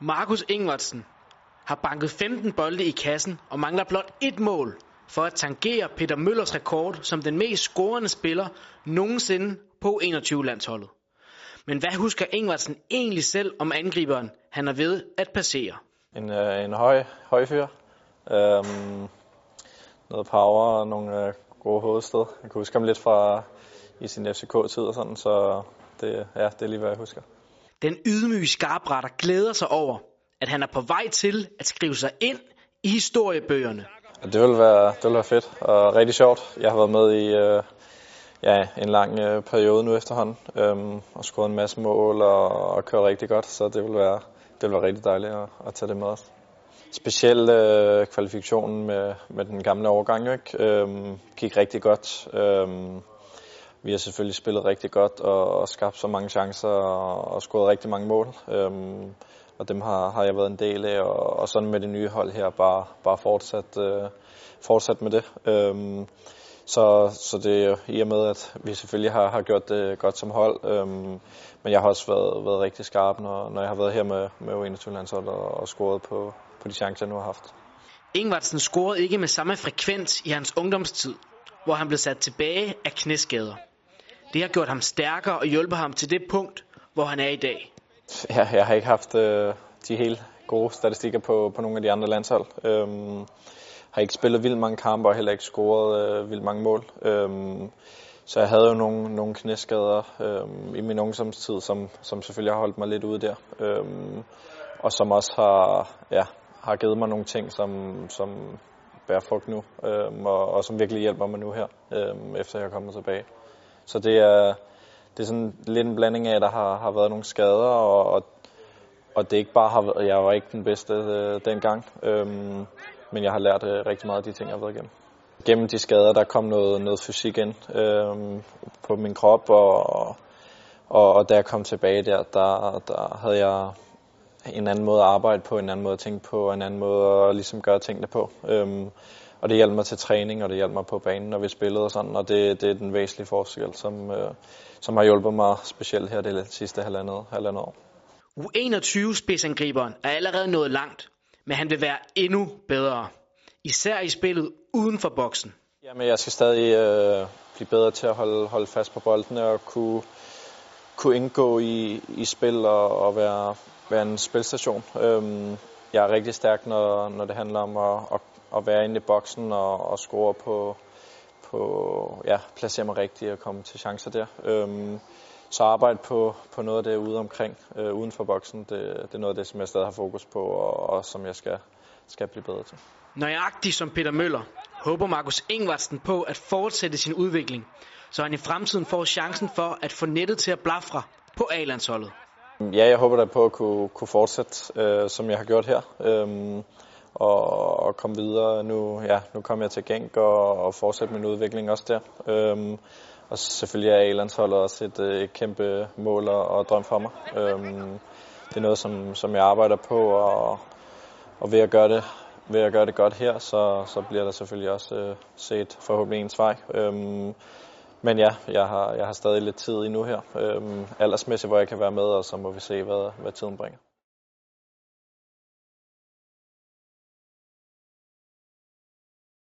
Markus Ingvartsen har banket 15 bolde i kassen og mangler blot et mål for at tangere Peter Møllers rekord som den mest scorende spiller nogensinde på 21-landsholdet. Men hvad husker Ingvartsen egentlig selv om angriberen, han er ved at passere? En, øh, en høj, høj fyr. Øhm, noget power og nogle øh, gode hovedsted. Jeg kan huske ham lidt fra i sin FCK-tid og sådan, så det, ja, det er lige, hvad jeg husker. Den ydmyge skarpretter glæder sig over, at han er på vej til at skrive sig ind i historiebøgerne. Det vil være, det vil være fedt og rigtig sjovt. Jeg har været med i øh, ja, en lang øh, periode nu efterhånden øhm, og scoret en masse mål og, og kørt rigtig godt, så det vil være, det vil være rigtig dejligt at, at tage det med os. Specielt øh, kvalifikationen med, med den gamle overgang ikke? Øhm, gik rigtig godt. Øhm, vi har selvfølgelig spillet rigtig godt og, og skabt så mange chancer og, og scoret rigtig mange mål. Øhm, og dem har, har jeg været en del af, og, og sådan med det nye hold her, bare, bare fortsat, øh, fortsat med det. Øhm, så, så det er i og med, at vi selvfølgelig har, har gjort det godt som hold, øhm, men jeg har også været, været rigtig skarp, når, når jeg har været her med, med U21-landsholdet og, og scoret på, på de chancer, jeg nu har haft. Ingvartsen scorede ikke med samme frekvens i hans ungdomstid, hvor han blev sat tilbage af knæskader. Det har gjort ham stærkere og hjulpet ham til det punkt, hvor han er i dag. Ja, jeg har ikke haft øh, de helt gode statistikker på, på nogle af de andre landshold. Øhm, har ikke spillet vildt mange kampe og heller ikke scoret øh, vildt mange mål. Øhm, så jeg havde jo nogle, nogle knæskader øhm, i min ungdomstid, som, som selvfølgelig har holdt mig lidt ude der. Øhm, og som også har, ja, har givet mig nogle ting, som, som bærer frugt nu, øhm, og, og som virkelig hjælper mig nu her, øhm, efter jeg er kommet tilbage. Så det er, det er sådan lidt en blanding af, at der har, har været nogle skader, og, og, og det ikke bare har været, jeg var ikke den bedste øh, dengang, øhm, men jeg har lært øh, rigtig meget af de ting, jeg har været igennem. Gennem de skader, der kom noget, noget fysik ind øhm, på min krop, og, og, og da jeg kom tilbage der, der, der havde jeg en anden måde at arbejde på, en anden måde at tænke på, en anden måde at ligesom gøre tingene på. Øhm, og det hjalp mig til træning, og det hjalp mig på banen, når vi spillede og sådan, og det, det er den væsentlige forskel, som, øh, som har hjulpet mig specielt her det sidste halvandet, halvandet år. U21-spidsangriberen er allerede nået langt, men han vil være endnu bedre. Især i spillet uden for boksen. Jamen, jeg skal stadig øh, blive bedre til at holde, holde fast på bolden og kunne, kunne indgå i, i spil og, og være, være en spilstation. Øhm, jeg er rigtig stærk, når, når det handler om at, at, at være inde i boksen og, og score på, på ja, placere mig rigtigt og komme til chancer der. Øhm, så arbejde på, på noget af det ude omkring, øh, uden for boksen, det, det er noget af det, som jeg stadig har fokus på, og, og som jeg skal, skal blive bedre til. Nøjagtig som Peter Møller håber Markus Ingvartsen på at fortsætte sin udvikling, så han i fremtiden får chancen for at få nettet til at blafre på A-landsholdet. Ja, jeg håber da på at kunne, kunne fortsætte, øh, som jeg har gjort her. Øhm, og, og komme videre. Nu, ja, nu kommer jeg til Genk og, og fortsætte min udvikling også der. Øhm, og selvfølgelig er A-landsholdet også et, øh, et kæmpe mål og, og drøm for mig. Øhm, det er noget, som, som jeg arbejder på, og, og ved at gøre det ved at gøre det godt her, så, så bliver der selvfølgelig også øh, set forhåbentlig ens vej. Øhm, men ja, jeg har, jeg har stadig lidt tid endnu her, øhm, aldersmæssigt, hvor jeg kan være med, og så må vi se, hvad, hvad tiden bringer.